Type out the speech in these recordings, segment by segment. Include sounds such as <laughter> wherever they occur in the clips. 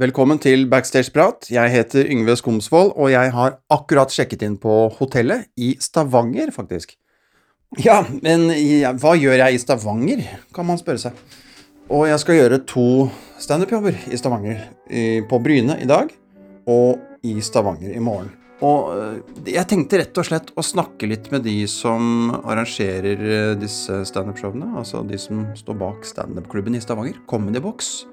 Velkommen til Backstage-prat. Jeg heter Yngve Skomsvold, og jeg har akkurat sjekket inn på hotellet i Stavanger, faktisk. Ja, men ja, hva gjør jeg i Stavanger, kan man spørre seg. Og jeg skal gjøre to standup-jobber i Stavanger. På Bryne i dag, og i Stavanger i morgen. Og øh, jeg tenkte rett og slett å snakke litt med de som arrangerer øh, disse standup-showene. Altså de som står bak standup-klubben i Stavanger, Comedy Box.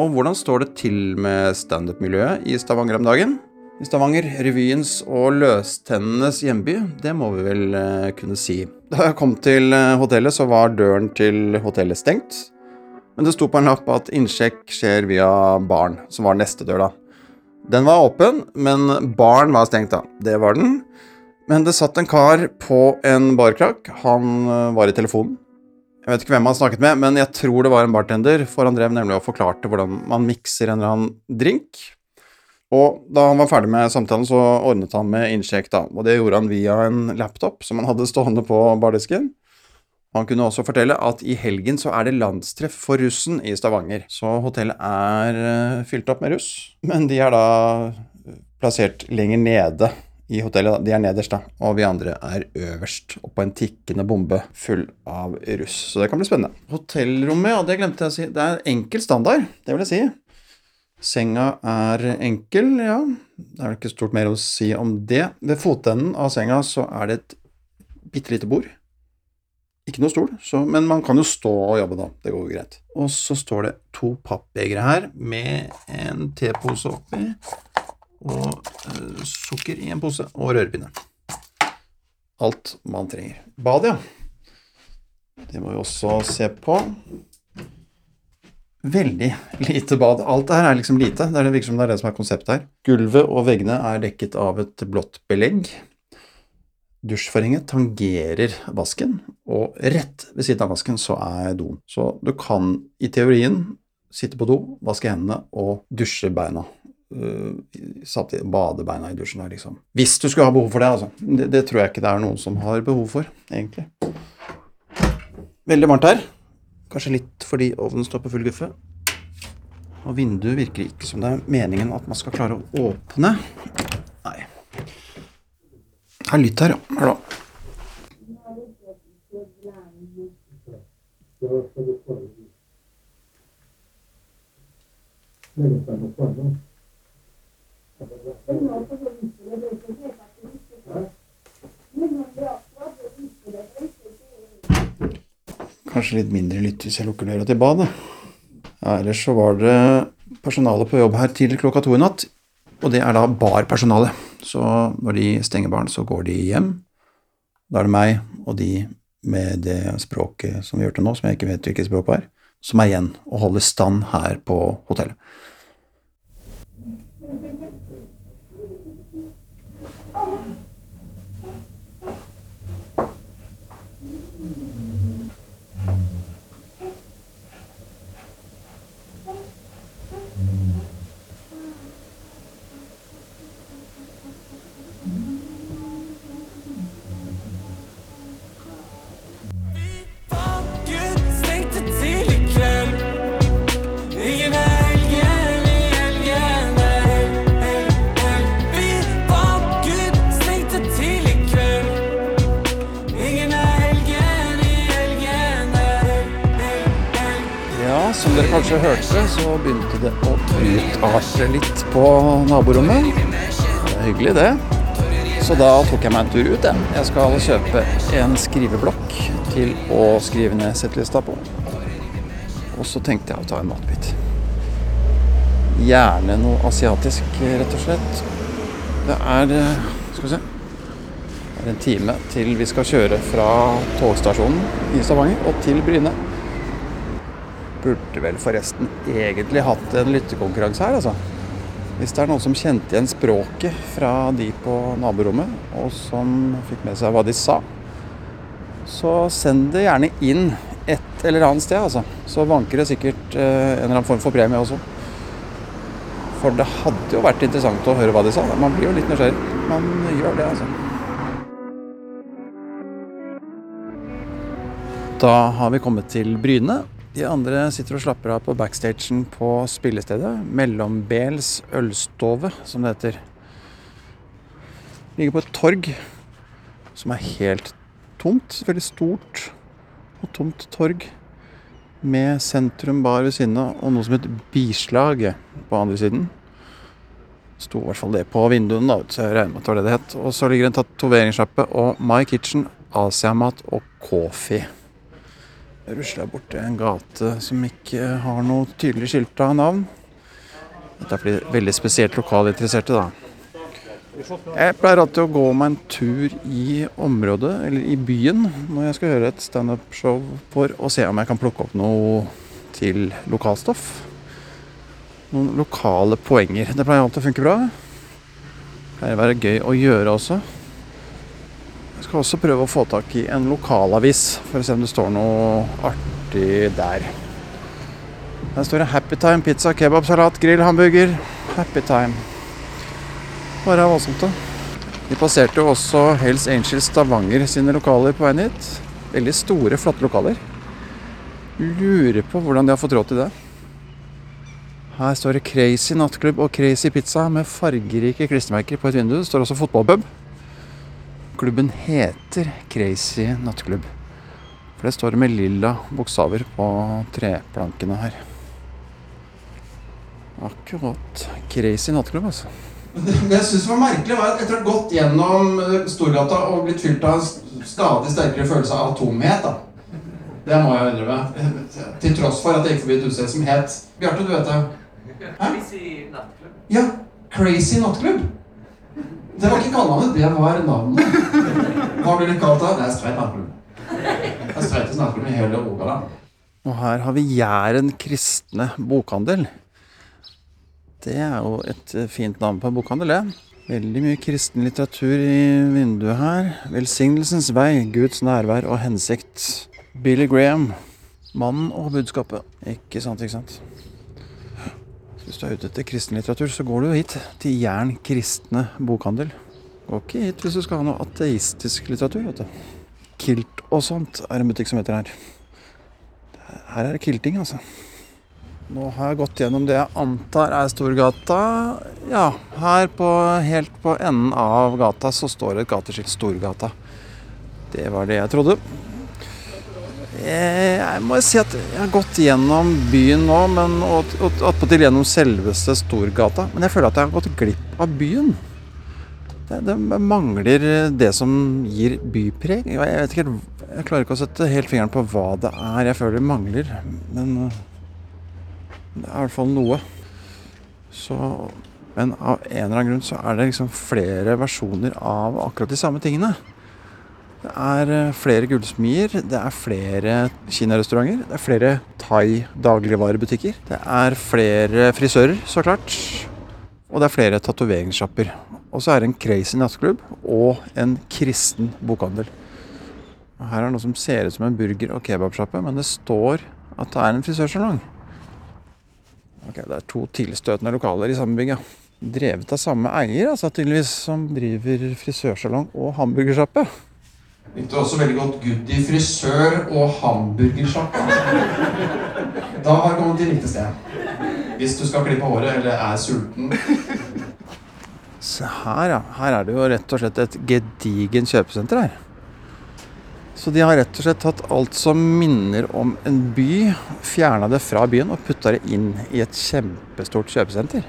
Og hvordan står det til med standup-miljøet i Stavanger om dagen? I Stavanger, revyens og løstennenes hjemby, det må vi vel eh, kunne si. Da jeg kom til eh, hotellet, så var døren til hotellet stengt. Men det sto på en lapp at innsjekk skjer via baren, som var neste dør, da. Den var åpen, men baren var stengt, da. Det var den. Men det satt en kar på en barkrakk. Han eh, var i telefonen. Jeg vet ikke hvem han snakket med, men jeg tror det var en bartender, for han drev nemlig og forklarte hvordan man mikser en eller annen drink. Og da han var ferdig med samtalen, så ordnet han med innsjekk, da. Og det gjorde han via en laptop som han hadde stående på bardisken. Han kunne også fortelle at i helgen så er det landstreff for russen i Stavanger. Så hotellet er eh, fylt opp med russ, men de er da plassert lenger nede i hotellet. De er nederst, da, og vi andre er øverst, oppå en tikkende bombe full av russ. Så det kan bli spennende. Hotellrommet, ja, det glemte jeg å si. Det er enkel standard, det vil jeg si. Senga er enkel, ja. Det er vel ikke stort mer å si om det. Ved fotenden av senga så er det et bitte lite bord. Ikke noe stol, så, men man kan jo stå og jobbe da. Det går jo greit. Og så står det to pappbegre her med en tepose oppi og uh, sukker i en pose og rørepinne. Alt man trenger. Bad, ja. Det må vi også se på. Veldig lite bad. Alt det her er liksom lite. Det, er virker som det er det som er konseptet her. Gulvet og veggene er dekket av et blått belegg. Dusjforhenget tangerer vasken, og rett ved siden av vasken så er doen. Så du kan i teorien sitte på do, vaske hendene og dusje beina samtidig bade beina i dusjen. Der, liksom. Hvis du skulle ha behov for det, altså. Det, det, tror jeg ikke det er noen som har behov for, egentlig. Veldig varmt her. Kanskje litt fordi ovnen står på full guffe. Og vinduet virker ikke som det er meningen at man skal klare å åpne. Nei. Det er lytt her, ja. Hør da. Thank Kanskje litt mindre lytt hvis jeg lukker døra til badet. Ja, ellers så var det personale på jobb her til klokka to i natt. Og det er da barpersonale. Så når de stenger baren, så går de hjem. Da er det meg og de med det språket som vi hørte nå, som jeg ikke vet hvilket språk er, som er igjen og holder stand her på hotellet. Som dere kanskje hørte, så begynte det å utarte litt på naborommet. Det er hyggelig, det. Så da tok jeg meg en tur ut, jeg. Jeg skal kjøpe en skriveblokk til å skrive ned settlista på. Og så tenkte jeg å ta en matbit. Gjerne noe asiatisk, rett og slett. Det er Skal vi se Det er en time til vi skal kjøre fra togstasjonen i Stavanger og til Bryne burde vel forresten egentlig hatt en lyttekonkurranse her, altså. Hvis det er noen som kjente igjen språket fra de på naborommet, og som fikk med seg hva de sa, så send det gjerne inn et eller annet sted, altså. Så vanker det sikkert eh, en eller annen form for premie også. For det hadde jo vært interessant å høre hva de sa. Man blir jo litt nysgjerrig. Man gjør det, altså. Da har vi kommet til Bryne, De andre sitter og slapper av på backstagen på spillestedet. Mellombels ølstove, som det heter. Ligger på et torg som er helt tomt. Veldig stort og tomt torg. Med sentrum bar ved siden av og noe som heter Bislag på andre siden. Sto i hvert fall det på vinduene, da, så jeg regner med at det var det det het. Og så ligger det en tatoveringssjappe og My Kitchen, Asiamat og Coffee. Jeg rusler bort til en gate som ikke har noe tydelig skilta navn. Dette er fordi veldig spesielt lokalinteresserte, da. Jeg pleier alltid å gå meg en tur i området, eller i byen, når jeg skal gjøre et standup-show for å se om jeg kan plukke opp noe til lokalstoff. Noen lokale poenger. Det pleier alltid å funke bra. Det pleier å være gøy å gjøre også. Jeg skal også prøve å få tak i en lokalavis for å se om det står noe artig der. Der står det 'Happy Time pizza, kebab, salat, grill, hamburger'. Happy Time. Bare voldsomt, da. Vi passerte også Hells Angels Stavanger sine lokaler på veien hit. Veldig store, flotte lokaler. Lurer på hvordan de har fått råd til det. Her står det Crazy nattklubb og Crazy pizza med fargerike klistremerker på et vindu. Det står også fotballpub. Klubben heter Crazy nattklubb. For det står med lilla bokstaver på treplankene her. Akkurat. Crazy nattklubb, altså. Det jeg syns var merkelig, var at etter å ha gått gjennom Storgata og blitt fylt av stadig sterkere følelse av tomhet da. Det må jeg innrømme. Til tross for at jeg gikk forbi et utested som het Bjarte, du vet det? Crazy nattklubb. Ja. Crazy nattklubb. Det var ikke kallenavnet, det var navnet. Hva blir det kalt da? Det er Streit nattklubb. Det er Streiteste nattklubb i hele Rogaland. Og her har vi Jæren kristne bokhandel. Det er jo et eh, fint navn på en bokhandel, det. Veldig mye kristen litteratur i vinduet her. 'Velsignelsens vei', 'Guds nærvær og hensikt'. Billy Graham. 'Mannen og budskapet'. Ikke sant, ikke sant. Hvis du er ute etter kristen litteratur, så går du hit. Til Jern kristne bokhandel. Gå ikke hit hvis du skal ha noe ateistisk litteratur. vet du. Kilt og sånt er en butikk som heter her. Her er det kilting, altså. Nå har jeg gått gjennom det jeg antar er Storgata. Ja, her på, helt på enden av gata så står det et gateskilt Storgata. Det var det jeg trodde. Jeg, jeg må si at jeg har gått gjennom byen nå, men, og, og attpåtil gjennom selveste Storgata. Men jeg føler at jeg har gått glipp av byen. Det, det mangler det som gir bypreg. Jeg, vet ikke, jeg klarer ikke å sette helt fingeren på hva det er jeg føler mangler. Men øh, det er i hvert fall noe. Så, men av en eller annen grunn så er det liksom flere versjoner av akkurat de samme tingene. Det er eh, flere gullsmier, det er flere kinarestauranter, det er flere thai-dagligvarebutikker. Det er flere frisører, så klart. Og det er flere tatoveringssjapper. Og så er det en crazy nattklubb og en kristen bokhandel. Og Her er det noe som ser ut som en burger- og kebabsjappe, men det står at det er en frisørsalong. Ok, Det er to tilstøtende lokaler i samme bygg, ja. Drevet av samme eier, altså tydeligvis, som driver frisørsalong og hamburgersjappe. Likte også veldig godt Goody frisør og hamburgersjappa. Da har du kommet til riktig sted. Hvis du skal klippe håret eller er sulten. Se her, ja. Her er det jo rett og slett et gedigent kjøpesenter her. Så de har rett og slett tatt alt som minner om en by, fjerna det fra byen og putta det inn i et kjempestort kjøpesenter.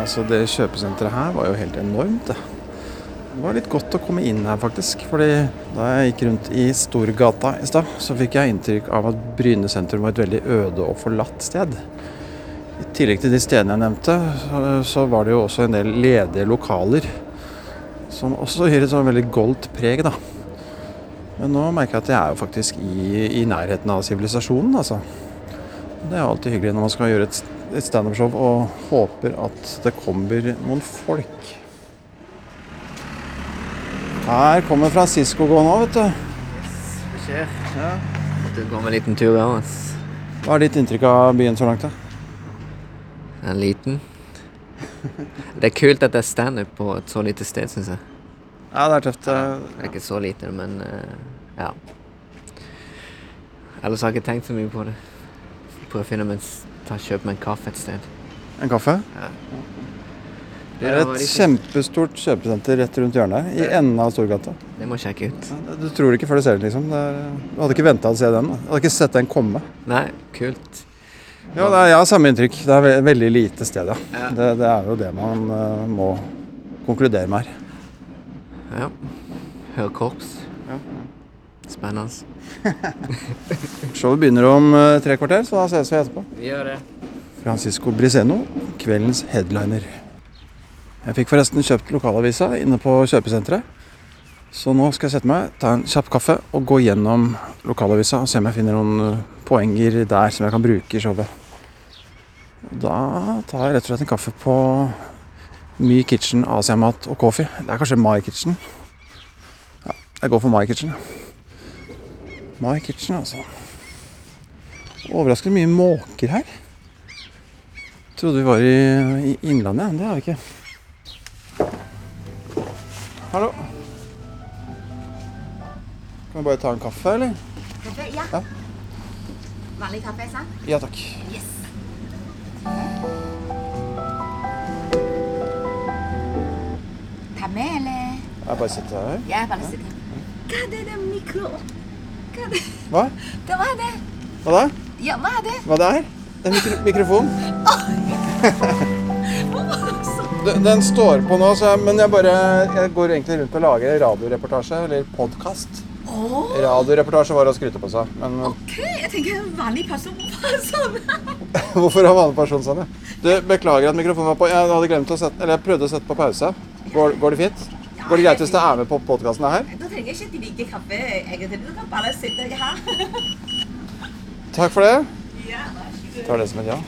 Altså, det kjøpesenteret her var jo helt enormt, det. Var litt godt å komme inn her, faktisk. fordi da jeg gikk rundt i Storgata i stad, så fikk jeg inntrykk av at Bryne sentrum var et veldig øde og forlatt sted. I tillegg til de stedene jeg nevnte, så- var det jo også en del ledige lokaler. Som også gir et sånn veldig goldt preg, da. Men nå merker jeg at jeg er jo faktisk i, i nærheten av sivilisasjonen, altså. Det er alltid hyggelig når man skal gjøre et, et standupshow og håper at det kommer noen folk. Her kommer Francisco gå nå, vet du. Det skjer. Ja. Måtte gå med en liten tur ja. Hva er ditt inntrykk av byen så langt, da? En liten. Det er kult at det er standup på et så lite sted, syns jeg. Ja, det er tøft. Det er ikke så lite, men eh, Ja. Ellers har jeg ikke tenkt så mye på det. Prøve å finne meg en s- ta og kjøpe meg en kaffe et sted. En kaffe? Det er et kjempestort kjøpesenter rett rundt hjørnet i enden av Storgata. Det må sjekke ut. Du tror det ikke før du ser det, liksom. Det er, du hadde ikke venta å se den. da. Du hadde ikke sett den komme. Nei, kult. Ja, det er, jeg har samme inntrykk. Det er ve veldig lite sted, ja. Ja. Det, det er jo det man uh, må konkludere med her. Ja. hør korps. Spennende. <laughs> Showet begynner om eh, tre kvarter, så da ses vi etterpå. Vi gjør det. Francisco Briseno, kveldens headliner. Jeg fikk forresten kjøpt lokalavisa inne på kjøpesenteret. Så nå skal jeg sette meg, ta en kjapp kaffe og gå gjennom lokalavisa og se om jeg finner noen eh, poenger der som jeg kan bruke i showet. Da tar jeg rett og slett en kaffe på My Kitchen Asiamat og Coffee. Det er kanskje My Kitchen. Ja, jeg går for My Kitchen. My Kitchen, altså. Overraskende mye måker her. Trodde vi var i, i Innlandet, det er vi ikke. Hallo. Kan vi bare ta en kaffe, eller? Kaffe, ja. Ja. Vanlig kaffe, sant? Ja takk. Yes. Ta med, eller? Jeg bare sitter her. Ja, bare sitt her. Hva er det der mikro... Hva er det? Hva? Det var det. Hva da? Ja, hva er det? Hva det er? Er mikro mikrofon. Den, den står på nå, så men jeg bare Jeg går egentlig rundt og lager radioreportasje, eller podkast. Oh. Radioreportasje var å skryte på seg, men ok. Jeg tenker en vanlig person sånn. <laughs> hvorfor har vanlig person sånn, ja? Du, beklager at mikrofonen var på. Jeg hadde glemt å sette Eller jeg prøvde å sette på pause. Går, går det fint? Går det greit hvis det er med på podkasten her? Da trenger jeg ikke at kaffe. Jeg kaffe. Du kan bare sitte her. <laughs> Takk for det. Ja, vær. Tar det som et ja. Eh.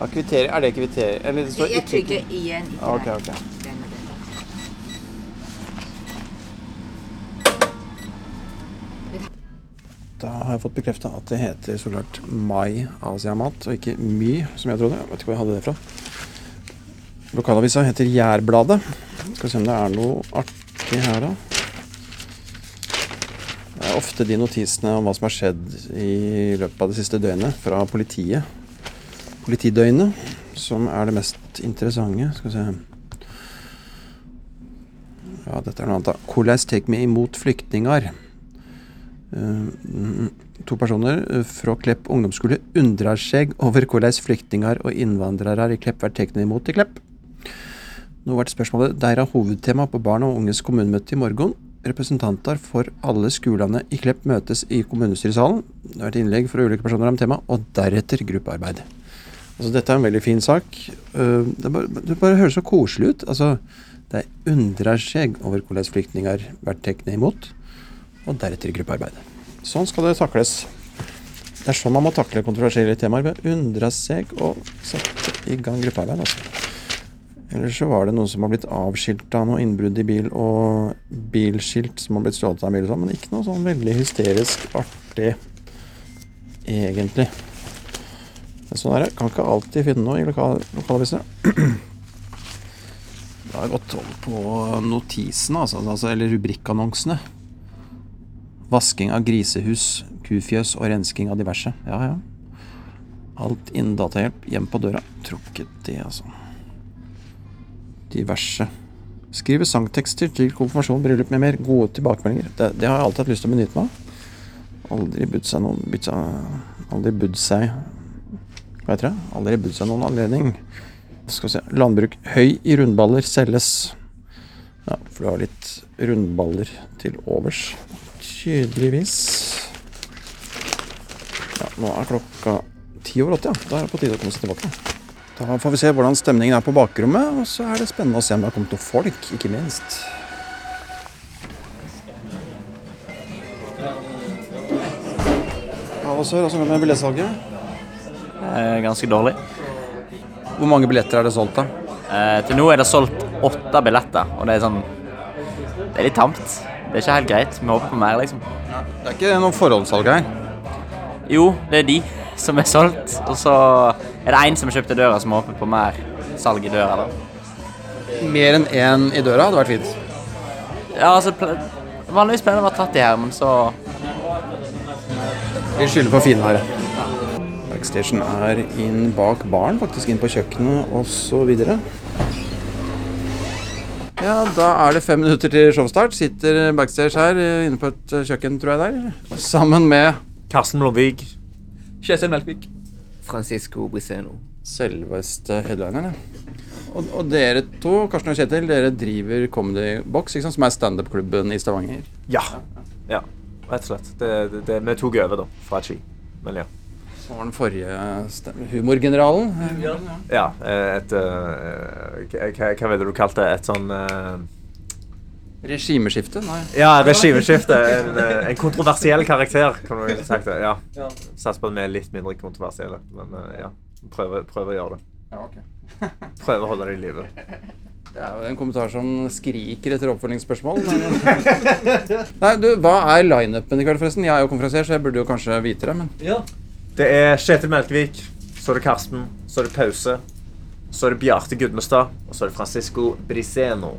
Ja, kvittering Er det kvittering? Eller det står Jeg trykker igjen. ikke okay, ok, der. ok. Den og den. Da har jeg fått bekrefta at det heter så klart Mai Asiamat, og ikke My, som jeg trodde. Jeg vet ikke hvor jeg hadde det fra. Lokalavisa heter Jærbladet. Skal se om det er noe artig her, da. Det er ofte de notisene om hva som har skjedd i løpet av det siste døgnet fra politiet. Politidøgnet, som er det mest interessante. Skal vi se Ja, dette er noe annet, da. Hvordan tar vi imot flyktninger? Eh, to personer eh, fra Klepp ungdomsskole undrer seg over hvordan flyktninger og innvandrere i Klepp blir tatt imot i Klepp. Nå ble spørsmålet deres hovedtema på barn og unges kommunemøte i morgen. Representanter for alle skolene i Klepp møtes i kommunestyresalen. Det har vært innlegg fra ulike personer om temaet, og deretter gruppearbeid. Altså, dette er en veldig fin sak. Eh, Det bare, det bare høres så koselig ut. Altså, de undrer seg over hvordan flyktninger blir tatt imot og deretter gruppearbeid. Sånn skal det takles. Det er sånn man må takle kontroversielle temaer. Ved å undre seg og sette i gang gruppearbeid. Altså. Ellers så var det noen som har blitt avskilta av noe innbrudd i bil, og bilskilt som har blitt stjålet av en bil sånn, men ikke noe sånn veldig hysterisk artig, egentlig. Men sånn er det. Kan ikke alltid finne noe i lokal lokalavisene. <clears throat> Det har jeg gått over på notisene, altså, altså, eller rubrikkannonsene. Vasking av grisehus, kufjøs og rensking av diverse. Ja, ja. Alt innen datahjelp hjem på døra. Tror ikke det, altså. Diverse. Skrive sangtekster til konfirmasjon, bryllup med mer. Gode tilbakemeldinger. Det, det har jeg alltid hatt lyst til å benytte meg av. Aldri budd seg noen seg, Aldri budd seg Hva heter det? Aldri budd seg noen anledning. Skal vi se. Landbruk. Høy i rundballer selges. Ja, for du har litt rundballer til overs. Tydeligvis. Ja, nå er klokka ti over åtte, ja. Da er det på tide å komme seg tilbake. Da får vi se hvordan stemningen er på bakrommet, og så er det spennende å se om det har kommet noen folk, ikke minst. Ja, hva så? Hvordan går det med billettsalget? Eh, ganske dårlig. Hvor mange billetter er det solgt, da? Eh, til nå er det solgt åtte billetter, og det er sånn Det er litt tamt. Det er ikke helt greit. Vi håper på mer, liksom. Det er ikke noe forhåndssalg her. Jo, det er de. som er solgt. Og så er det én som har kjøpt i døra, som håper på mer salg i døra. da. Mer enn én i døra hadde vært fint. Ja, altså Vanligvis pleier det å være 30 her, men så Vi skylder på finværet. Backstation er inn bak baren, faktisk inn på kjøkkenet osv. Ja, da er det fem minutter til showstart. Sitter backstage her eh, inne på et eh, kjøkken, tror jeg der. Sammen med Karsten Blomvik. Kjetil Melkvik. Francisco Briseno. selveste headlineren. ja. Og, og dere to, Karsten og Kjetil, dere driver Comedy Box, ikke sant? som er standup-klubben i Stavanger. Ja. ja. Rett og slett. Det, det, det, vi tok over, da, fra Ski. Men ja. Så var den forrige humorgeneralen. Ja, et eh, hva- ville du kalt det? Et sånn eh, Regimeskifte? Nei. Ja, regimeskifte. En, eh, en kontroversiell karakter, kan du sagt det. Ja. Satser på at vi er litt mindre kontroversielle. Men ja, prøver, prøver å gjøre det. Ja, okay. <laughs> Prøver å holde det i live. Det er jo en kommentar som skriker etter oppfølgingsspørsmål. <laughs> Nei, du, hva er lineupen i kveld, forresten? Jeg er jo konferansier, så jeg burde jo kanskje vite det, men Ja. Det er Kjetil Melkevik, så er det Karsten, så er det Pause, så er det Bjarte Gudmestad, og så er det Francisco Briseno.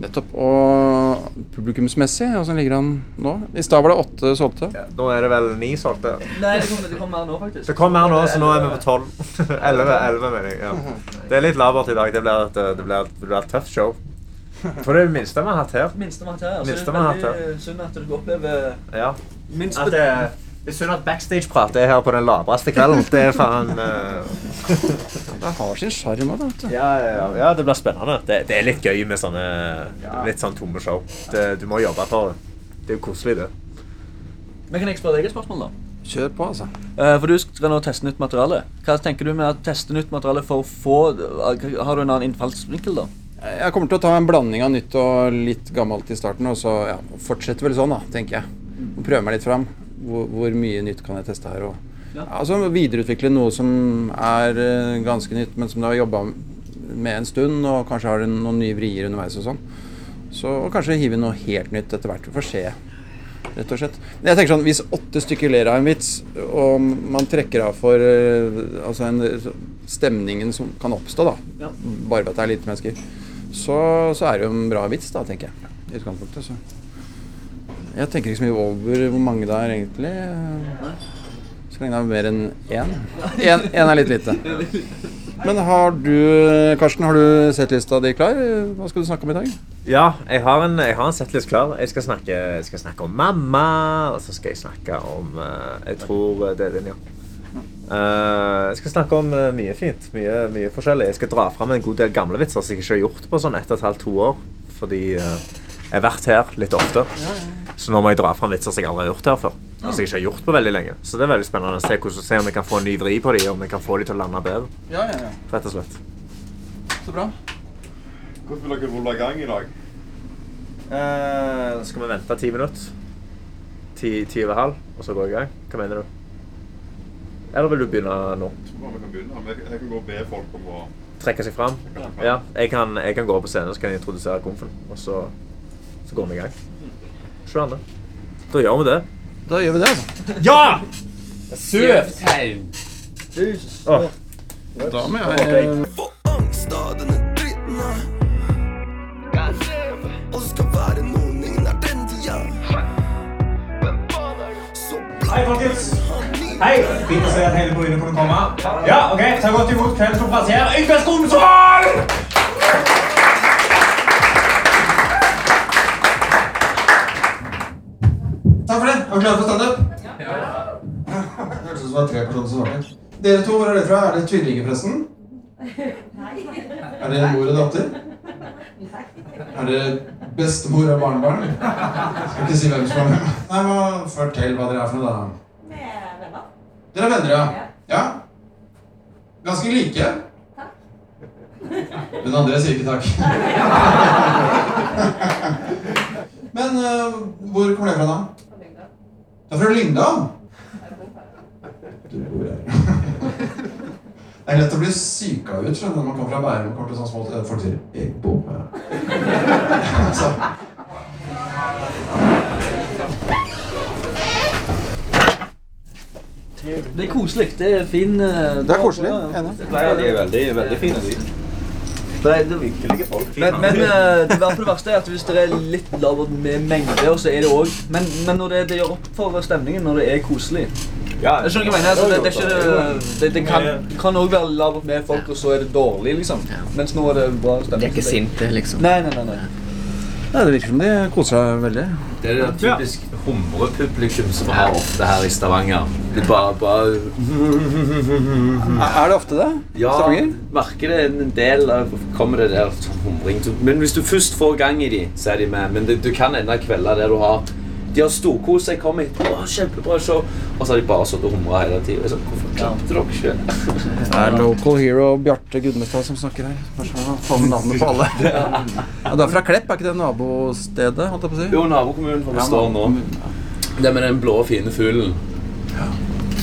nettopp. Og publikumsmessig, åssen ligger han nå? I stad var det åtte solgte. Ja, nå er det vel ni solgte. Nei, det kommer, det kom mer nå, faktisk. Det kom mer nå, så nå er vi på tolv. <laughs> <laughs> Elleve, elleve, mener jeg. Ja. Det er litt labert i dag. Det blir et, det blir, det blir et tøft show. <laughs> For det er det minste vi har hatt her. Minste vi har hatt her. Så Minste det er veldig synd at du opplever Ja. minst At det, det er synd at backstage-prat er her på den labreste kvelden. Det er faen <laughs> uh... Det har sin sjarm òg, vet du. ja, ja, ja, det blir spennende. Det, det er litt gøy med sånne litt sånn tomme show. Det, du må jobbe for det. Det er jo koselig, det. Men kan jeg spørre deg et spørsmål, da? Kjør på, altså. Uh, For du skal nå teste nytt materiale. Hva tenker du med å teste nytt materiale for å få Har du en annen innfallsvinkel, da? Jeg kommer til å ta en blanding av nytt og litt gammelt i starten, og så ja, fortsette vel sånn, da, tenker jeg. Og prøve meg litt fram. Hvor, hvor mye nytt kan jeg teste her? Og, Ja. altså videreutvikle noe som er eh, ganske nytt, men som du har jobba med en stund, og kanskje har noen nye vrier underveis og sånn. Så og kanskje hive noe helt nytt etter hvert. Vi får se, rett og slett. Men jeg tenker sånn, Hvis åtte stykker ler av en vits, og man trekker av for eh, altså en, stemningen som kan oppstå, da, Ja. bare ved at det er lite mennesker, så, så er det jo en bra vits, da, tenker jeg. I utgangspunktet, så. Jeg tenker ikke så mye over hvor mange det er, egentlig. Så lenge det er mer enn én. Én er litt lite. Men har du, Karsten, har du settlista di klar? Hva skal du snakke om i dag? Ja, jeg har en, en settlist klar. Jeg skal, snakke, jeg skal snakke om mamma, og så skal jeg snakke om eh, Jeg tror det er din, ja. Uh, jeg skal snakke om uh, mye fint. Mye, mye forskjellig. Jeg skal dra fram en god del gamle vitser som jeg ikke har gjort på sånn ett og et halvt, to år. Fordi eh, jeg har vært her litt ofte. Så nå må jeg dra fram vitser som jeg aldri har gjort her før. Som jeg ikke har gjort på veldig lenge. Så det er veldig spennende å se, hvordan, se om jeg kan få en ny vri på dem, om jeg kan få dem til å lande bedre. Ja, ja, ja. Rett og slett. Så bra. Hvordan vil dere rulle i gang i dag? Eh, skal vi vente ti minutter? Ti, ti over halv, og så gå i gang? Hva mener du? Eller vil du begynne nå? Jeg vi kan begynne. Jeg jeg kan gå og be folk om å Trekke seg fram? Ja, jeg kan, jeg kan gå på scenen så kan jeg introdusere komfen, og så, så går vi i gang. 22. Da gjør vi det. Da gjør vi det, altså. Ja! Søt! Åh, Da må jeg Få angst av denne dritten her. Og det skal være noen ingen er den tida. Så Hei, folkens. Hei. Fint å se at hele brynet kunne komme. Ja, ok. Ta godt imot kveldens konferansier, Yngve Skomsvold! Er dere klar for standup? Ja. Hørtes ut som det var tre personer som svarte. Dere to, hvor er dere fra? Er det tvillingpressen? Nei. Er det mor og datter? Nei. Er det bestemor og barnebarn? Skal ikke si hvem som er hvem. Nei, men Fortell hva dere er for noe, da. Vi er venner. Dere er venner, ja? Ja? Ganske like? Den andre sier ikke takk. <laughs> Men uh, hvor kommer dere fra, da? Du er fra Lyngdal? Du bor her. <laughs> Det er lett å bli psyka ut skjønner når man kommer fra Bærum og sånn smått. eh, Folk sier 'jeg bor her'. <laughs> Så. koselig. Det er fin eh, Det er koselig. ja, ja. De er veldig, veldig fine. de. Er- det- Hyggelige folk. Men, men eh, det verste- det verste er at hvis det er litt lavere med mengde, og så er det også Men, men når det, det gjør opp for stemningen når det er koselig. Ja, Jeg skjønner hva jeg mener. Altså, det, det, er ikke, det, det, det kan, kan også være lavert med folk, og så er det dårlig, liksom. Mens nå er det bra De Det er ikke sinte, liksom. Nei, nei, nei. nei. Ja, det virker som de koser seg veldig. Det er typisk humrepublikum som vi har ofte her i Stavanger. Det er bare, bare Er det ofte det? Ja, Stavanger? merker det en del av kommer det der humring. Men hvis du først får gang i de, så er de med. Men det, du kan ende kvelder der du har De har storkost seg, kom hit, å, kjempebra show. Og så har de bare sittet og humra hele tida. Sånn, hvorfor klapte dere ikke? Det er local hero Bjarte Gudmestad som snakker her. Bare få med navnet på alle. Ja, du er fra Klepp, er ikke det nabostedet? holdt jeg på å si? Jo, nabokommunen hvor vi står nå. Det med den blå, fine fuglen.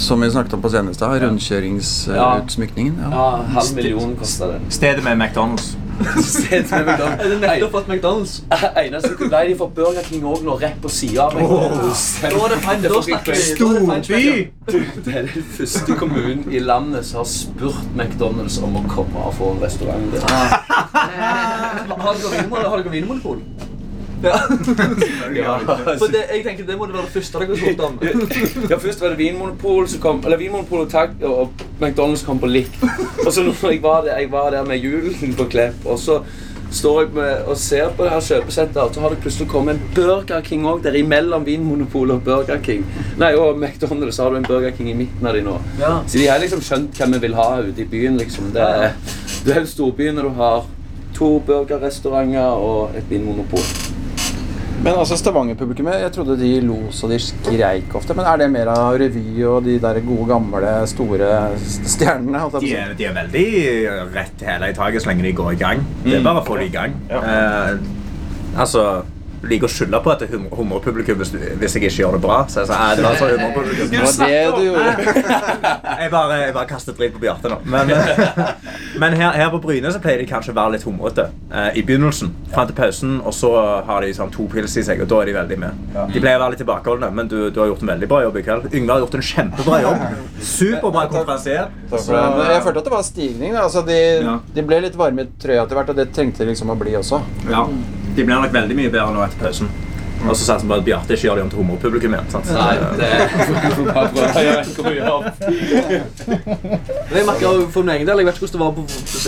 Som vi snakket om på scenen i stad. Rundkjøringsutsmykningen. Ja. Ja, halv million kosta den. Stedet med McDonald's. Stedet med McDonald's. Er det nettopp at McDonald's <laughs> Eneste Nei, de får Burger King òg nå, rett på sida av McDonald's. Er det er den første kommunen i landet som har spurt McDonald's om å komme og få en restaurant der. <laughs> Har dere vinmonopol? Vinmonopol? Ja. <laughs> Ja, For det, jeg tenker det må det være det første dere spurte om. ja, først var det Vinmonopol, så kom, eller Vinmonopol og, Tag- og McDonald's kom på likt. Og så når jeg var der, jeg var der med julen på Klepp, og så står jeg med, og ser på det her kjøpesenteret, og så har det plutselig kommet en Burger King òg der imellom Vinmonopolet og Burger King. Nei, og McDonald's har du en Burger King i midten av de nå. Ja. Så de har liksom skjønt hva vi vil ha ute i byen, liksom. Det er, det er jo storbyen når du har to burgerrestauranter og et vinmonopol. Men altså Stavanger-publikummet, jeg trodde de lo så de skreik ofte. Men er det mer av revy og de der gode, gamle, store stjernene? De er, de er veldig rett hele i taket så lenge de går i gang. Det er bare å få de i gang. Eh, altså liker å skylde på at det er humorpublikum hvis, hvis jeg ikke gjør det bra. Så jeg sa, "Nei, det var så humorpublikum. Det er du gjorde. <laughs> jeg, bare, jeg bare kastet dritt på Bjarte nå. Men, men her, her på Bryne så pleier de kanskje å være litt humrete eh, i begynnelsen. Fram til pausen, og så har de sånn to pils i seg, og da er de veldig med. De pleier å være litt tilbakeholdne, men du, du har gjort en veldig bra jobb i kveld. Yngve har gjort en kjempebra jobb. Superbra konferansier. Jeg følte at det var stigning. Da. Altså, de, Ja. de ble litt varme i trøya etter hvert, og det trengte de liksom å bli også. Ja, de blir nok veldig mye bedre nå etter pausen. Og så satser vi på at Bjarte ikke gjør de om til humorpublikum igjen. sant? Nei, det er <laughs> bare prøve å gjøre. Jeg merker for min egen del, jeg vet ikke hvordan det var på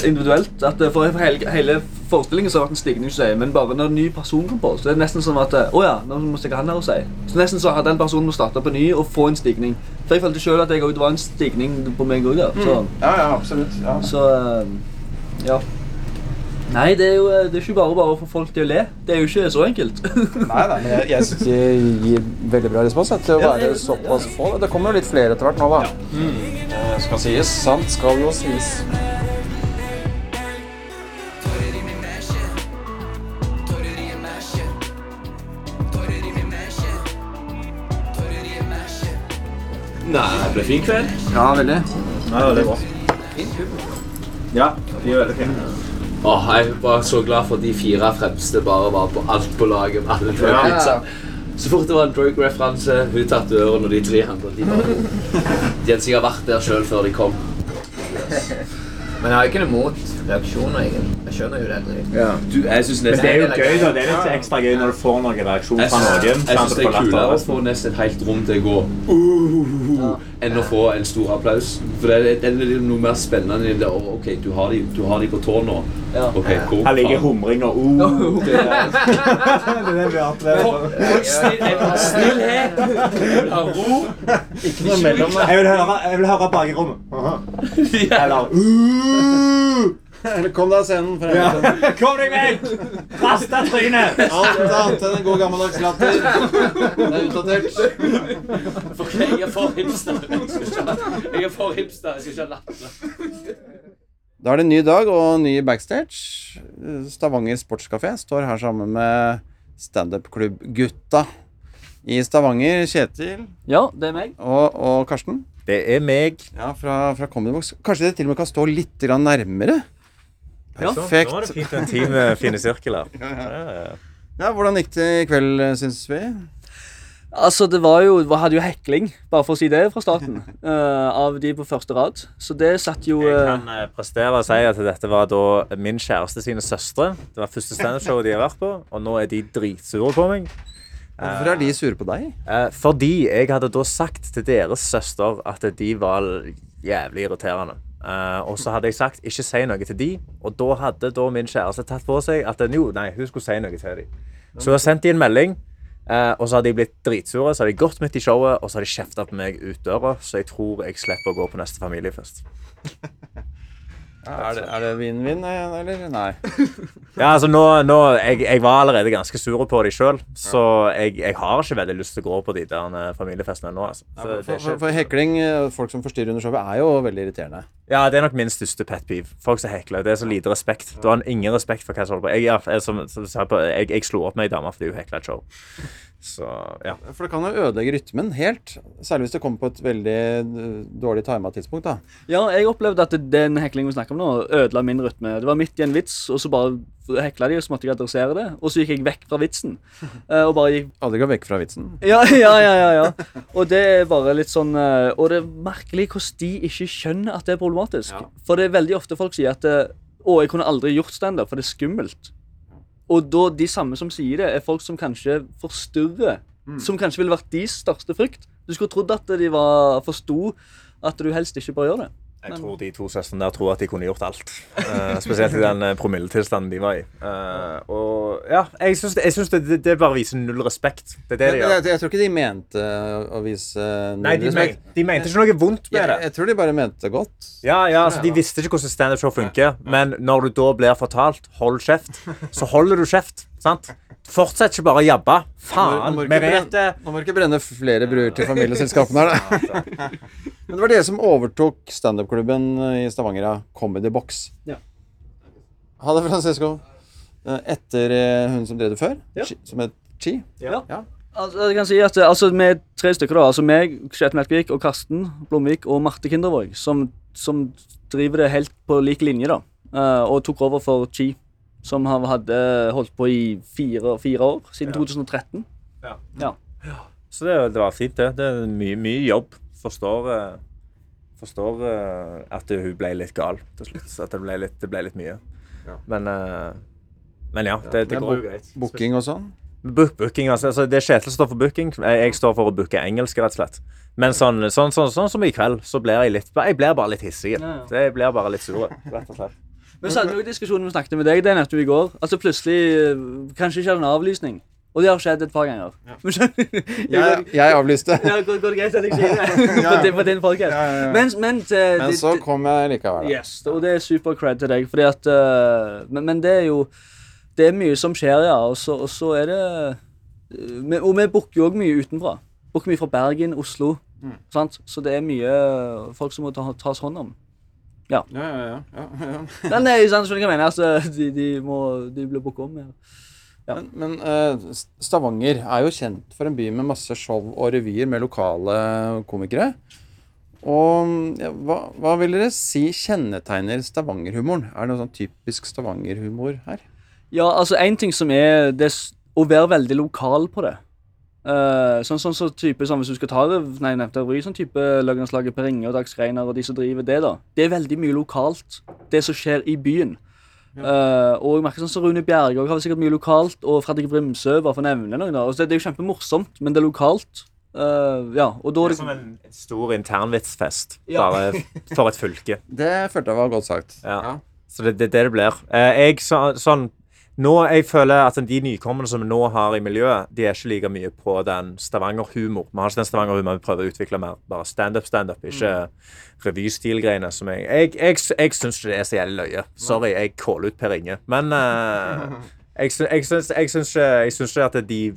individuelt, at eh, for hele, hele forestillingen så har det vært en stigning, men bare når en ny person kom på, så er nesten sånn at, eh, å ja, nå må jeg han her og si. Så nesten så hadde den personen må starte på ny og få en stigning. For jeg følte selv at jeg òg det var en stigning på meg òg. så, Ja, ja, absolutt. Ja. så eh, ja. Nei, det er jo eh, det er ikke bare bare å få folk til å le. Det er jo ikke så enkelt. <laughs> Nei, nei, men jeg, jeg synes de gir veldig bra respons til å være såpass få. Det kommer jo litt flere etter hvert nå, da. Eh, skal sies. Sant skal jo sies. Nei, det ble fin kveld. Ja, veldig. Ja, det er bra. Ja, de er veldig fine. Åh, jeg bare så glad for at de fire fremste bare var på alt på laget. med alle ja. pizza. Så fort det var en drug-referanse, hun tatt øren, og de tre andre De, bare, de hadde sikkert vært der sjøl før de kom. Men jeg har ikke noe mot reaksjoner, egentlig. Jeg skjønner jo det. dritt. Du, jeg synes Men nesten det er jo gøy, da. Det er litt ekstra gøy når du får noen reaksjon fra noen. jeg syns det er kulere å få nesten et helt rom til å gå uh, enn å få en stor applaus. For det er, det er noe mer spennende enn det å OK, du har de, du har de på tå nå. Ja. Ok, hvor Han liker faen? humring og uh. <laughs> Det er det vi har <laughs> opplevd. Stillhet! Ro. Ikke noe mellom. Jeg vil høre, jeg vil høre bakrommet. Eller uh. Kom deg av scenen. For Ja. helvete. <laughs> Kom deg vekk! Rasta trynet! Alt annet enn en god gammeldags latter. Det er utdatert. For jeg er for hipster. Jeg skal ikke Jeg er for hipster. Jeg skal ikke ha latter. Da er det en ny dag og ny backstage. Stavanger Sportskafé står her sammen med standup-klubb-gutta i Stavanger. Kjetil Ja, det er meg. og, og Karsten Det er meg. ja, fra, fra Comedybox. Kanskje det til og med kan stå litt grann nærmere? Perfekt. Nå var det fint en time fine sirkler. <laughs> Ja, Hvordan gikk det i kveld, syns vi? Altså, det var jo Vi hadde jo hekling, bare for å si det, fra starten. uh, <laughs> av de på første rad. Så det satt jo Jeg eh, kan eh, prestere å si at dette var da min kjæreste sine søstre. Det var første standup-showet de har vært på, og nå er de dritsure på meg. Hvorfor er de sure på deg? Uh, fordi jeg hadde da sagt til deres søster at de var jævlig irriterende. Eh, og så hadde jeg sagt ikke si noe til de, og da hadde da min kjæreste tatt på seg at jo, nei, hun skulle si noe til dem. Så har sendt de en melding, uh, og så har de blitt dritsure. Så har de gått midt i showet, og så har de kjefta på meg ut døra, så jeg tror jeg slipper å gå på neste familiefest. <laughs> Er det, det vinn-vinn, eh, eller? Nei. <laughs> Ja, altså nå, nå jeg, jeg var allerede ganske sur på de sjøl, så jeg, jeg har ikke veldig lyst til å gå på de der eh, familiefestene nå. Altså. Så For, for, for hekling, eh, folk som forstyrrer under showet, er jo veldig irriterende. ja, det er nok min største pet peeve. Folk som hekler. Det er så lite respekt. Du har ingen respekt for hva som holder på. Jeg, jeg, jeg, som, som, jeg, jeg slo opp med ei dame fordi hun hekla et show. Så ja. For det kan jo ødelegge rytmen helt. Særlig hvis det kommer på et veldig eh, dårlig tima tidspunkt. da. Ja, jeg opplevde at den heklingen vi snakker om nå, ødela min rytme. Det var midt i en vits, og så bare hekla de, og så måtte jeg adressere det. Og så gikk jeg vekk fra vitsen. <laughs> eh, Og bare gikk Aldri gå vekk fra vitsen. Ja, <laughs> ja, ja, ja, ja. Og det er bare litt sånn eh, Og det er merkelig hvordan de ikke skjønner at det er problematisk. For det er veldig ofte folk sier at Å, jeg kunne aldri gjort standup, for det er skummelt. Og da de samme som sier det, er folk som kanskje forstyrrer. Som kanskje ville vært deres største frykt. Du skulle trodd at de var forsto at du helst ikke bør gjøre det. Jeg tror de to søstrene der tror at de kunne gjort alt. Uh, spesielt i den uh, promilletilstanden de var i. Uh, og ja, jeg syns, jeg syns det, det, det bare viser null respekt. Det er det Jeg, de jeg, gjør. jeg tror ikke de mente å vise eh, null Nei, de, men, respekt. de mente ikke noe vondt med Jeg, det. jeg tror de bare mente det godt. Ja, ja, altså De visste ikke hvordan standup-show funker, men når du da blir fortalt 'hold kjeft', så holder du kjeft. sant? Fortsett ikke bare å jabbe. Faen. Nå må du ikke brenne- flere bruer til familieselskapene her, da. <laughs> <laughs> Men det var dere som overtok standup-klubben i Stavanger av Comedy Box. Ja. Ha det, Francesco. Eh, Etter eh, hun som drev det før, Ja. Som het Chi. Ja. Ja. Altså, jeg kan si at eh, altså, Vi er tre stykker, da. altså meg, Kjetil Melkvik, og Karsten Blomvik og Marte Kindervåg, som, som driver det helt på lik linje, da. eh, og tok over for Chi, som han hadde holdt på i fire, fire år, siden 2013. Ja. Så det, det var fint, det. Det er mye, mye jobb. Forstår, eh, forstår eh, at hun ble litt gal til slutt. Så at det ble litt, det ble litt mye. Men, eh, men ja, det, det går greit. Booking og sånn. Book, booking, altså, altså Det Kjetil står for booking. Jeg, står for å booke engelsk, rett og slett. Men sånn, sånn, sånn, sånn som i kveld, så blir jeg litt Jeg blir bare litt hissig. Ja, ja. Jeg blir bare litt sur, rett og slett. Men så hadde vi jo diskusjonen vi snakket med deg det nettopp i går. Altså Plutselig eh, Kanskje ikke hadde en avlysning. Og det har skjedd et par ganger. Ja. Jeg, <laughs> jeg avlyste. Ja, går, går det greit at jeg sier det? <laughs> på, din, på din podcast. Ja, ja. Men, men, til- Men så det- kom jeg likevel. Yes, og det er super cred til deg. Fordi at uh, men, men det er jo Det er mye som skjer, ja. Og så, og så er det eh, Og vi booker jo òg mye utenfra. Booker mye fra Bergen, Oslo. Sant? Så det er mye folk som må ta, tas hånd om. Ja, ja, ja, ja, ja. <laughs> Men er jo sant, skjønner du hva jeg mener? Altså, de, de, må, de blir booka om. Ja. Ja. Men, men eh, Stavanger er jo kjent for en by med masse show og revyer med lokale komikere. Og ja, hva, hva vil dere si kjennetegner Stavanger-humoren? Er det noe sånn typisk Stavanger-humor her? Ja, altså en ting som er det, å være veldig lokal på det. Eh, sånn, sånn så type som Hvis du skal ta det Nei, nevnte ry, sånn type Løglandslaget Per Inge og Dags Reiner og de som driver det, da. Det er veldig mye lokalt, det som skjer i byen. Eh, og jeg merker sånn som Rune Bjerge har sikkert mye lokalt, og Fredrik Brimsø, bare for å nevne noen. da. Altså, det, det er jo kjempemorsomt, men det er lokalt. Uh, ja, og da er Det er som en stor internvitsfest, Ja. bare for et fylke. <laughs> Det følte jeg var godt sagt. Ja. Så det er det, det blir. Eh, jeg så, sånn nå, Jeg føler at de nykommerne som vi nå har i miljøet, de er ikke like mye på den Stavanger-humor. Vi har ikke den Stavanger-humor vi prøver å utvikle mer. Bare standup, standup, ikke revystilgreiene som Jeg Jeg, jeg, jeg syns ikke det er så jævlig løye. Sorry, jeg caller ut Per Inge. Men uh, <laughs> jeg, jeg, syns, ikke, ikke at de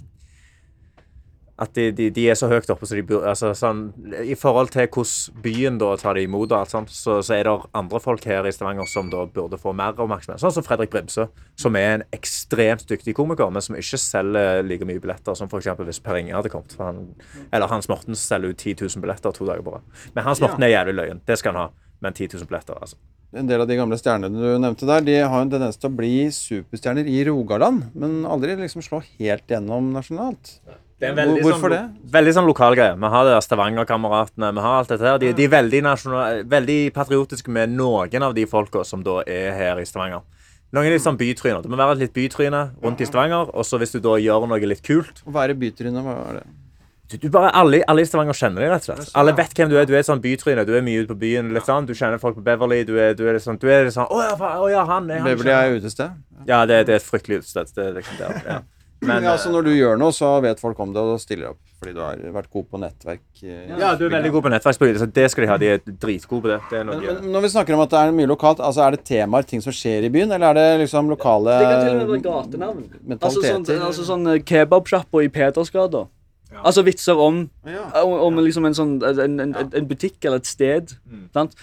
at de, de, de er så høyt oppe så de burde altså, sånn, I forhold til hvordan byen da tar de imot, og alt sånt, så, så er det andre folk her i Stavanger som da burde få mer oppmerksomhet. Sånn som Fredrik Brimsø, som er en ekstremt dyktig komiker, men som ikke selger like mye billetter som f.eks. hvis Per Inge hadde kommet. Han, eller Hans Morten selger ut 10 000 billetter to dager på rad. Men Hans Morten er jævlig løyen. Det skal han ha. Men 10 000 billetter, altså. En del av de gamle stjernene du nevnte der, de har en tendens til å bli superstjerner i Rogaland, men aldri liksom slå helt gjennom nasjonalt. Det er veldig Hvorfor sånn, Veldig sånn lokal greie. Vi har det der Stavanger-kameratene. Vi har alt dette her. De, de er veldig, nasjonal, veldig patriotiske med noen av de folka som da er her i Stavanger. Noen er litt sånn bytryner. Det må være et litt bytryne rundt i Stavanger. Og så hvis du da gjør noe litt kult Å være bytryne, hva er det? du, du bare, alle, alle i Stavanger kjenner deg, rett og slett. Alle vet hvem du er. Du er et sånn bytryne. Du er mye ute på byen. litt sånn. Du kjenner folk på Beverly. Du er, du er litt sånn, du er litt sånn Å ja, han er han Beverly er utested. Ja, det, det er et fryktelig utested. Det, det, det, ja. <laughs> Men, ja, så når du gjør noe, så vet folk om det og stiller opp. Fordi du har vært god på nettverk. eh, ja, du er veldig god på nettverksbygging. så Det skal de ha. De er dritgode på det. Det er noe Men, men når vi snakker om at det er mye lokalt, altså er det temaer, ting som skjer i byen, eller er det liksom lokale Det kan til og med være gatenavn. Altså sånn, altså sånn eh, kebabsjappa i Pedersgata. Altså vitser om, om, om liksom en sånn en, en, en butikk eller et sted. Sant?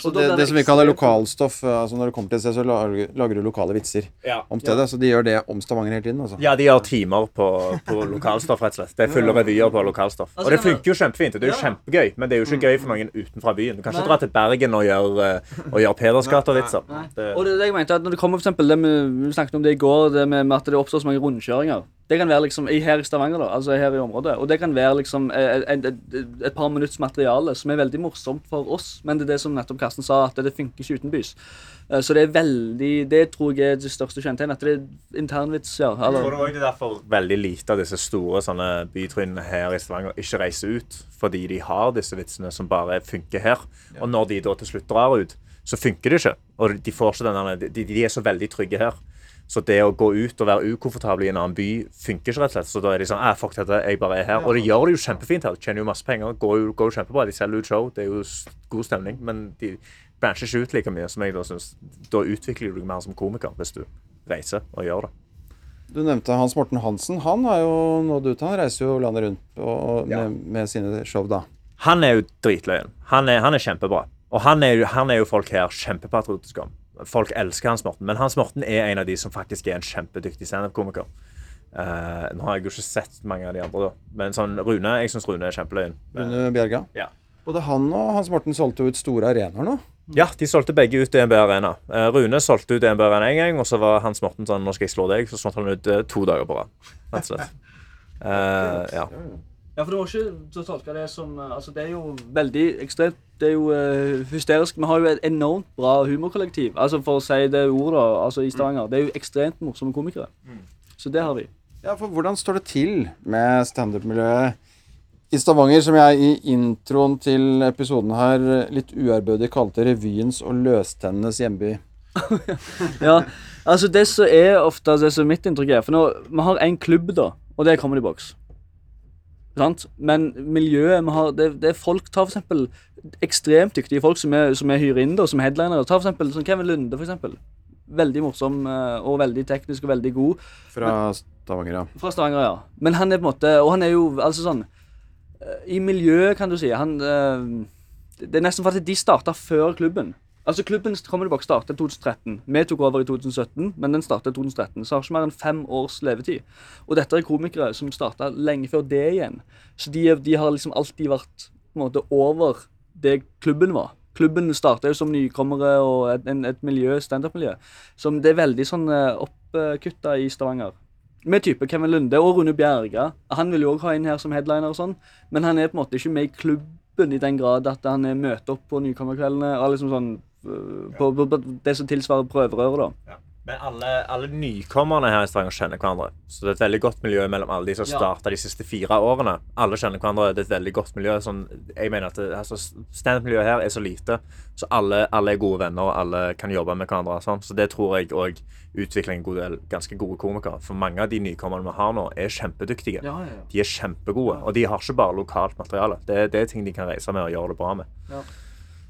Så Og det, det som vi kaller lokalstoff, eh, altså når det kommer til et sted, så lager, lager du lokale vitser Ja. om stedet. Så de gjør det om Stavanger hele tiden, altså. Ja, de har timer på, på <laughs> lokalstoff, rett og slett. Det er fulle revyer på lokalstoff. Og det funker jo kjempefint. Det er jo kjempegøy, men det er jo ikke gøy for noen utenfra byen. Du kan ikke dra til Bergen og gjøre, eh, og gjøre Pedersgata-vitser. Og det er det jeg mente, at når det kommer for eksempel, det med, Vi snakket om det i går, det med, med at det oppstår så mange rundkjøringer. Det kan være liksom her i Stavanger, da, altså her i området. Og det kan være liksom et, et, et, et par minutts materiale som er veldig morsomt for oss. Men det er det som nettopp Karsten sa, at det funker ikke utenbys. Eh, Så det er veldig Det tror jeg er det største kjennetegnet. At det er internvits, ja. Jeg tror det er derfor veldig lite av disse store sånne bytrynene her i Stavanger ikke reiser ut. Fordi de har disse vitsene som bare funker her. Og når de da til slutt drar ut, så funker det ikke. Og de får ikke den der- de, de er så veldig trygge her. Så det å gå ut og være ukomfortabel i en annen by funker ikke, rett og slett. Så da er de sånn eh, fuck dette, jeg bare er her. Og de gjør det jo kjempefint her. De tjener jo masse penger. Går jo, går jo kjempebra. De selger ut show. Det er jo god stemning. Men de bransjer ikke ut like mye som jeg da syns. Da utvikler du deg mer som komiker hvis du reiser og gjør det. Du nevnte Hans Morten Hansen. Han har jo nådd ut. Han reiser jo landet rundt og, med, med sine show, da. Han er jo dritløyen. Han er, han er kjempebra. Og han er, han er jo folk her kjempepatriotiske om. Folk elsker Hans Morten. Men Hans Morten er en av de som faktisk er en kjempedyktig standup-komiker. Uh, nå har jeg jo ikke sett mange av de andre, da. Men sånn Rune, jeg syns Rune er kjempeløyen. Rune Bjerga. Ja. Både han og Hans Morten solgte ut store arenaer nå. Ja, de solgte begge ut DNB Arena. Uh, Rune solgte ut DNB Arena én gang, og så var Hans Morten sånn 'Nå skal jeg slå deg', så slått han ut uh, to dager på rad. Rett og slett. <laughs> Eh, ja. ja, for du må ikke så tolke det som Altså, det er jo veldig ekstremt Det er jo uh, hysterisk. Vi har jo et enormt bra humorkollektiv. Altså, for å si det ordet, da, altså i Stavanger. Det er jo ekstremt morsomme komikere. Så det har vi. Ja, for hvordan står det til med standup-miljøet i Stavanger, som jeg i introen til episoden her litt uærbødig kalte revyens og løstennenes hjemby? <laughs> Ja, altså det som er ofte det som mitt inntrykk er For nå, vi har én klubb, da, og det er Comedy Box. Sant? Men miljøet vi har det, det folk Ta f.eks. ekstremt dyktige folk som er, som er hyrer inn, da, som headlinere. Ta eksempel sånn Kevin Lunde, for. Veldig morsom eh, og veldig teknisk og veldig god. Fra Stavanger, ja. Fra Stavanger, ja. Men han er på en måte Og han er jo altså sånn eh, I miljøet, kan du si. Han eh, Det er nesten for at de starta før klubben. Altså Klubben Comedy Box startet i 2013. Vi tok over i 2017, men den startet i 2013. Så har ikke mer enn fem års levetid. Og dette er komikere som starta lenge før det igjen. Så de, de har liksom alltid vært måte over det klubben var. Klubben starta jo som nykommere og et, en, et miljø, standup-miljø, som det er veldig sånn eh, oppkutta i Stavanger. Med type Kevin Lunde og Rune Bjerga. Han vil jo òg ha inn her som headliner og sånn, men han er på en måte ikke med i klubben i den grad at han er møter opp på nykommerkveldene og liksom sånn på, på, på det som tilsvarer prøverøret, da. Men alle, alle nykommerne her i Stavanger kjenner hverandre. Så det er et veldig godt miljø mellom alle de som Ja. starta de siste fire årene. Alle kjenner hverandre. Det er et veldig godt miljø. Sånn, jeg mener at altså, Standup-miljøet her er så lite, så alle, alle er gode venner, og alle kan jobbe med hverandre. Sånn. Så det tror jeg òg utvikler en god del ganske gode komikere. For mange av de nykommerne vi har nå, er kjempedyktige. Ja, ja, ja. De er kjempegode, og de har ikke bare lokalt materiale. Det, det er ting de kan reise med og gjøre det bra med.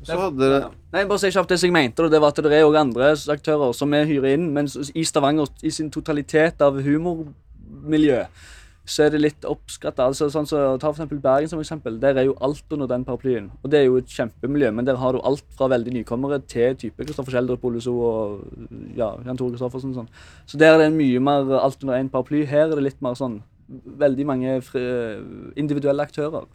Så hadde Nei, bare si kjapt det som jeg mente, det var at det er òg andre aktører som vi hyrer inn, men i Stavanger, i sin totalitet av humormiljø, så er det litt oppskatta. Altså, sånn så, ta for eksempel Bergen som eksempel. Der er jo alt under den paraplyen. Og det er jo et kjempemiljø, men der har du alt fra veldig nykommere til type Kristoffer Schjelderup, Oleso og ja, Jan Tore Kristoffersen. Sånn. Så der er det mye mer alt under én paraply. Her er det litt mer sånn veldig mange fri, individuelle aktører.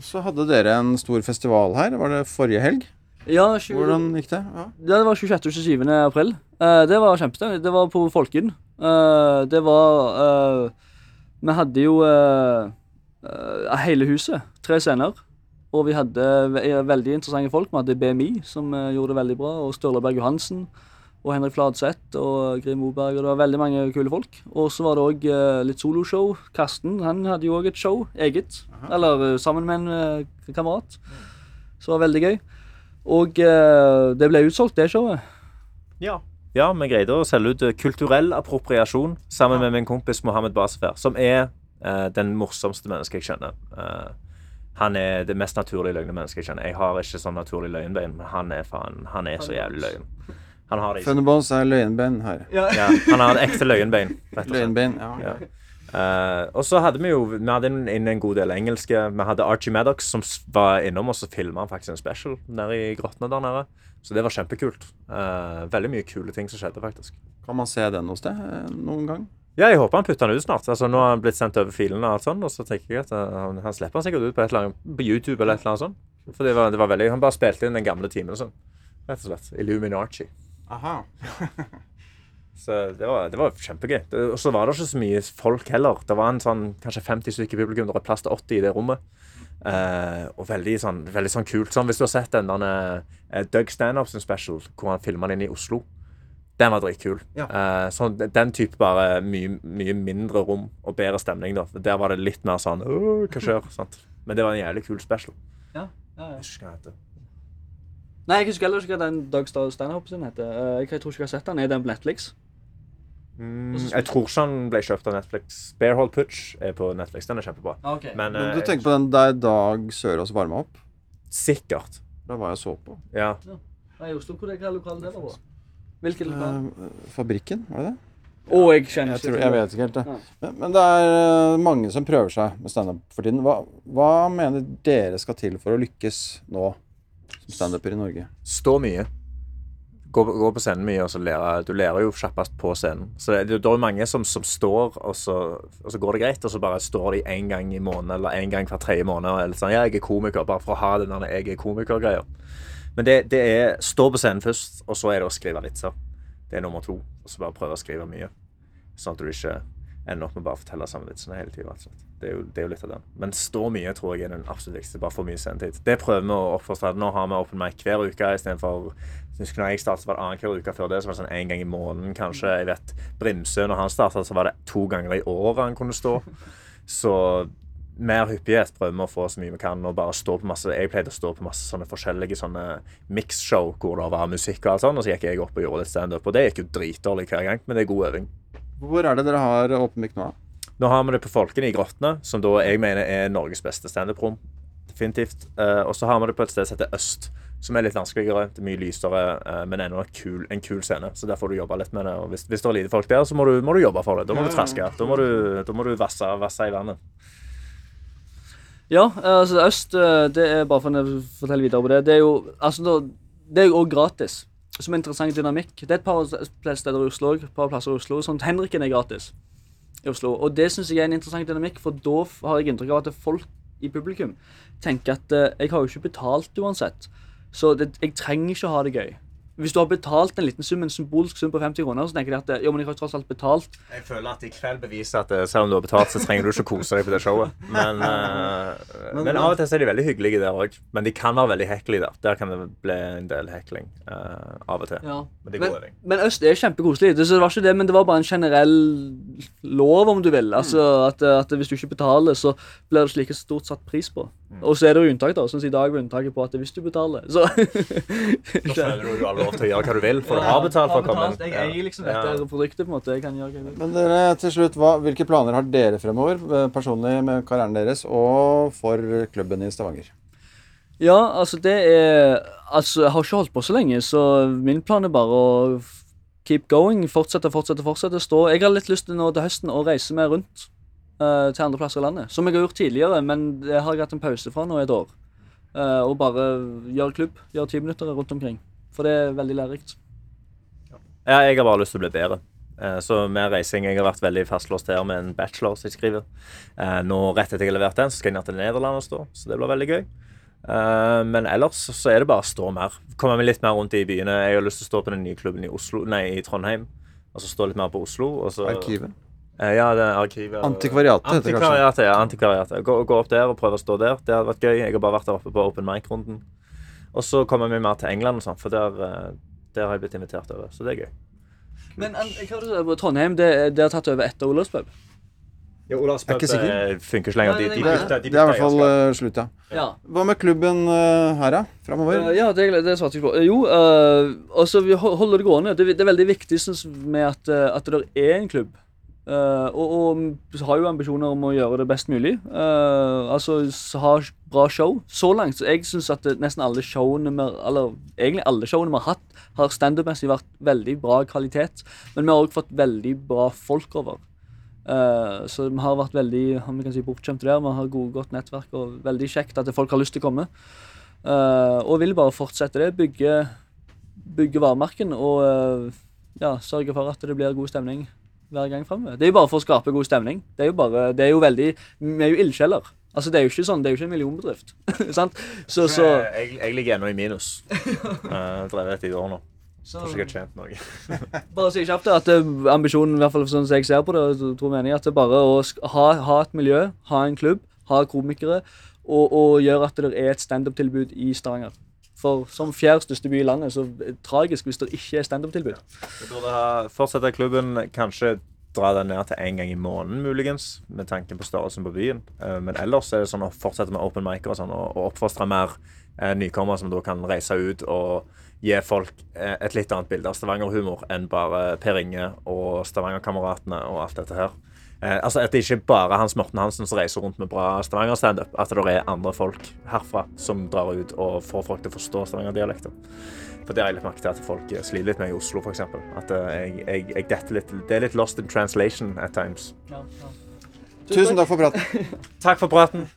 Så hadde dere en stor festival her. Var det forrige helg? Ja, 20, Hvordan gikk det? Ja. Det var 26. og 27. april. Eh, det var kjempestemning. Det var på Folken. Eh, det var eh, Vi hadde jo hele huset. Tre scener. Og vi hadde ve veldig interessante folk. Vi hadde BMI, som gjorde det veldig bra. Og Sturle Berg Johansen. Og Henrik Fladseth og Grim Moberg. Og det var veldig mange kule folk. Og så var det òg litt soloshow. Karsten han hadde jo òg et show, eget. Eller eh, sammen med en eh, kamerat. Så det var veldig gøy. Og eh, det ble utsolgt, det showet. Ja. Ja, vi greide å selge ut eh, kulturell appropriasjon sammen med min kompis Mohammed Basfer, som er eh, den morsomste mennesket jeg kjenner. Eh, han er det mest naturlige løgne mennesket jeg kjenner. Jeg har ikke sånn naturlig løgnbein, men han er faen, han er så jævlig løgn. Han har det i seg. Funnybones er løgnbein her. Ja, han har et ekte løgnbein, rett og slett. Ja. Ja. Eh, og så hadde vi jo Vi hadde inn inn en god del engelske. Vi hadde Archie Maddox som s- var innom, og så filma han faktisk en special nede i grottene der nede. Så det var kjempekult. Eh, veldig mye kule ting som skjedde, faktisk. Kan man se den hos deg eh, noen gang? Ja, jeg håper han putter den ut snart. Altså, nå har han blitt sendt over filene og alt sånn, og så tenker jeg at eh, han, han slipper han sikkert ut på, et eller annet, på YouTube eller et eller annet sånt. For det var, det var veldig Han bare spilte inn den gamle timen og sånn. Rett og slett. Illuminarchi. Aha. <laughs> Så det var, det var kjempegøy. Og så var det ikke så mye folk heller. Det var en sånn, kanskje 50 stykker publikum. Det var plass til 80 i det rommet. Eh, og veldig sånn, veldig sånn kult. Sånn, hvis du har sett den denne, eh, Doug Stanhope sin special, hvor han filma den inn i Oslo. Den var dritkul. Ja. Eh, sånn, den type bare mye, mye mindre rom og bedre stemning. da. Der var det litt mer sånn hva skjer? <laughs> sant? Men det var en jævlig kul special. Ja, ja, ja. Jeg husker hva det heter. Nei, jeg husker heller ikke hva den Doug Stanhope sin heter. Eh, Jeg, tror ikke jeg har sett den. Er den på Netflix? Mm, jeg tror ikke han ble kjøpt av Netflix. Bearhold Putch er på Netflix. Den er kjempebra. Okay. Men Men eh, du tenker på den der Dag Sørås varma opp? sikkert. Det var jeg så på. Ja. Nei, i Oslo, hvor er lokalet det var på? Hvilket lokal? Uh, fabrikken, var det det? Å, jeg kjenner Jeg, ikke tror, jeg vet ikke helt det. Men, men det er eh, mange som prøver seg med standup for tiden. Hva, hva mener dere skal til for å lykkes nå standuper i Norge? Stå mye. Gå, gå på scenen mye, og så lærer Du lærer jo kjappest på scenen. Så det, det, det er mange som, som står, og så, og så går det greit, og så bare står de én gang i måneden eller én gang hver tredje måned. Og er litt sånn, ja, jeg er komiker, bare for å ha den der 'jeg er komiker'-greia. Men det, det er stå på scenen først, og så er det å skrive vitser. Det er nummer to. Og så bare prøve å skrive mye. Sånn at du ikke ender opp med bare å fortelle samme vitsene hele tida. Det, er jo- det er jo litt av den. Men stå mye tror jeg er den absolutt viktigste. Bare for mye sendetid. Det prøver vi å oppfostre. Nå har vi open mic hver uke istedenfor når jeg startet, var det annenhver uke før det. Så var det sånn En gang i måneden, kanskje. Jeg vet Brimsø, når han startet, så var det to ganger i året han kunne stå. Så mer hyppighet prøver vi å få så mye vi kan. Og bare stå på masse Jeg pleide å stå på masse sånne forskjellige sånne mix-show hvor det var musikk og alt sånn, og så gikk jeg opp og gjorde litt standup. Og det gikk jo dritdårlig hver gang, men det er god øving. Hvor er det dere har åpen mic nå? Nå har vi det på Folkene i Grottene, som da jeg mener er Norges beste standup-rom. Definitivt. Uh, og så har vi det på et sted som heter Øst, som er litt vanskeligere. Det er mye lysere, uh, men ennå kul, en kul scene. Så der får du jobbe litt med det. Og hvis, hvis det er lite folk der, så må du, må du jobbe for det. Da må du traske. Da må du, da må du vasse, vasse i vannet. Ja, altså Øst, eh, det er bare for å fortelle videre på det. Det er jo altså, det er jo også gratis. Som en interessant dynamikk. Det er et par steder i Oslo et par plasser. Sånn Henriken er gratis i Oslo. Og det syns jeg er en interessant dynamikk, for da har jeg inntrykk av at folk i publikum tenker at eh, jeg har jo ikke betalt uansett, så det, jeg trenger ikke å ha det gøy. Hvis du har betalt en liten sum, en symbolsk sum på 50 kroner, så tenker de at eh, jo, men jeg har tross alt betalt. Jeg føler at i kveld beviser at eh, selv om du har betalt, så trenger du ikke å kose deg på det showet. Men, <laughs> uh, men av og til så er de veldig hyggelige der òg. Men de kan være veldig hekkelige der. Der kan det bli en del hekling uh, av og til. Ja. Men det Men, går men Øst er kjempekoselig. Det, det var ikke det, men det var bare en generell lov, om du vil. Altså at, at hvis du ikke betaler, så blir det slike stort satt pris på. Og så er det jo unntak, da. Sånn som i dag var unntaket på at hvis du betaler, så Da føler du du har lov til å gjøre hva du vil, for du har betalt for å komme inn. Jeg eier liksom dette Ja. produktet, på en måte. Jeg kan gjøre hva jeg vil. Men dere, til slutt, hva, hvilke planer har dere fremover eh, personlig med karrieren deres og for klubben i Stavanger? Ja, altså det er Altså, jeg har ikke holdt på så lenge, så min plan er bare å keep going. Fortsette, fortsette, fortsette. Stå. Jeg har litt lyst til nå til høsten å reise mer rundt eh, til andre plasser i landet. Som jeg har gjort tidligere, men det har jeg hatt en pause fra nå i et år. Uh, og bare gjøre klubb. Gjøre ti minutter rundt omkring. For det er veldig lærerikt. Ja, jeg har bare lyst til å bli bedre. Eh, Så med reising Jeg har vært veldig fastlåst her med en bachelor som jeg skriver. Eh, Nå rett etter jeg har levert den, så skal jeg ned til Nederland og stå. Så det blir veldig gøy. Eh, Men ellers så er det bare å stå mer. Komme meg litt mer rundt i byene. Jeg har lyst til å stå på den nye klubben i Oslo Nei, i Trondheim. Og så stå litt mer på Oslo. Og så Arkivet? Eh, ja, det er arkivet. Antikvariatet heter det kanskje. Antikvariatet, ja. antikvariatet. Gå, gå opp der og prøve å stå der. Det hadde vært gøy. Jeg har bare vært der oppe på open mic-runden. Og så kommer vi mer til England og sånn, for der, eh, der har jeg blitt invitert over. Så det er gøy. Men hva var det du? Trondheim det, det har tatt over etter Olavs pub? Ja, Olavs Jeg er ikke pub, eh, funker ikke lenger. De, de, bytta- de det er i hvert fall eh, slutt, ja. Ja. Hva med klubben uh, her, da? Framover? Ja, det, det svarte jeg på. Eh, Jo, uh, altså vi holder det gående. Det, det er veldig viktig synes, vi, med at, at det er en klubb. Eh, og, og har jo ambisjoner om å gjøre det best mulig. Uh, altså ha bra show. Så langt så jeg syns at nesten alle showene vi Eller egentlig alle showene vi har hatt, har standup-messig vært veldig bra kvalitet. Men vi har òg fått veldig bra folk over. Uh, så vi har vært veldig om vi kan si, bortskjemte der. Vi har gode, godt nettverk og veldig kjekt at folk har lyst til å komme. Og vil bare fortsette det. Bygge, bygge varemerken og ja, sørge for at det blir god stemning hver gang framover. Det er jo bare for å skape god stemning. Det er jo bare, det er jo veldig Vi er jo ildsjeler. Altså, det er jo ikke sånn, det er jo ikke en millionbedrift. <laughs> sant? Så, så Jeg, jeg ligger ennå i minus. Uh, Drevet et i år nå. Så- Tror ikke jeg har tjent noe. <laughs> Bare si kjapt at eh, ambisjonen, i hvert fall sånn som jeg ser på det, tror jeg, at det er bare å ha, ha et miljø, ha en klubb, ha komikere, og, og gjøre at det er et standup-tilbud i Stavanger. For som fjerde største by i landet, så er det tragisk hvis det ikke er standup-tilbud. Vi burde ha fortsette klubben, kanskje dra den ned til én gang i måneden, muligens, med tanken på størrelsen på byen. Eh, Men ellers er det sånn å fortsette med open mic og sånn, og oppfostre mer eh, nykommere som da kan reise ut og gi folk eh, et litt annet bilde av Stavanger-humor enn bare Per Inge og Stavanger-kameratene og alt dette her. Eh, altså At det ikke bare er Hans Morten Hansen som reiser rundt med bra Stavanger-standup. At det er andre folk herfra som drar ut og får folk til å forstå Stavanger-dialekten. For det har jeg litt merke til at folk eh, sliter litt med i Oslo, f.eks. At eh, jeg, jeg, jeg detter litt Det er litt lost in translation at times. Tusen takk for praten. Takk for praten.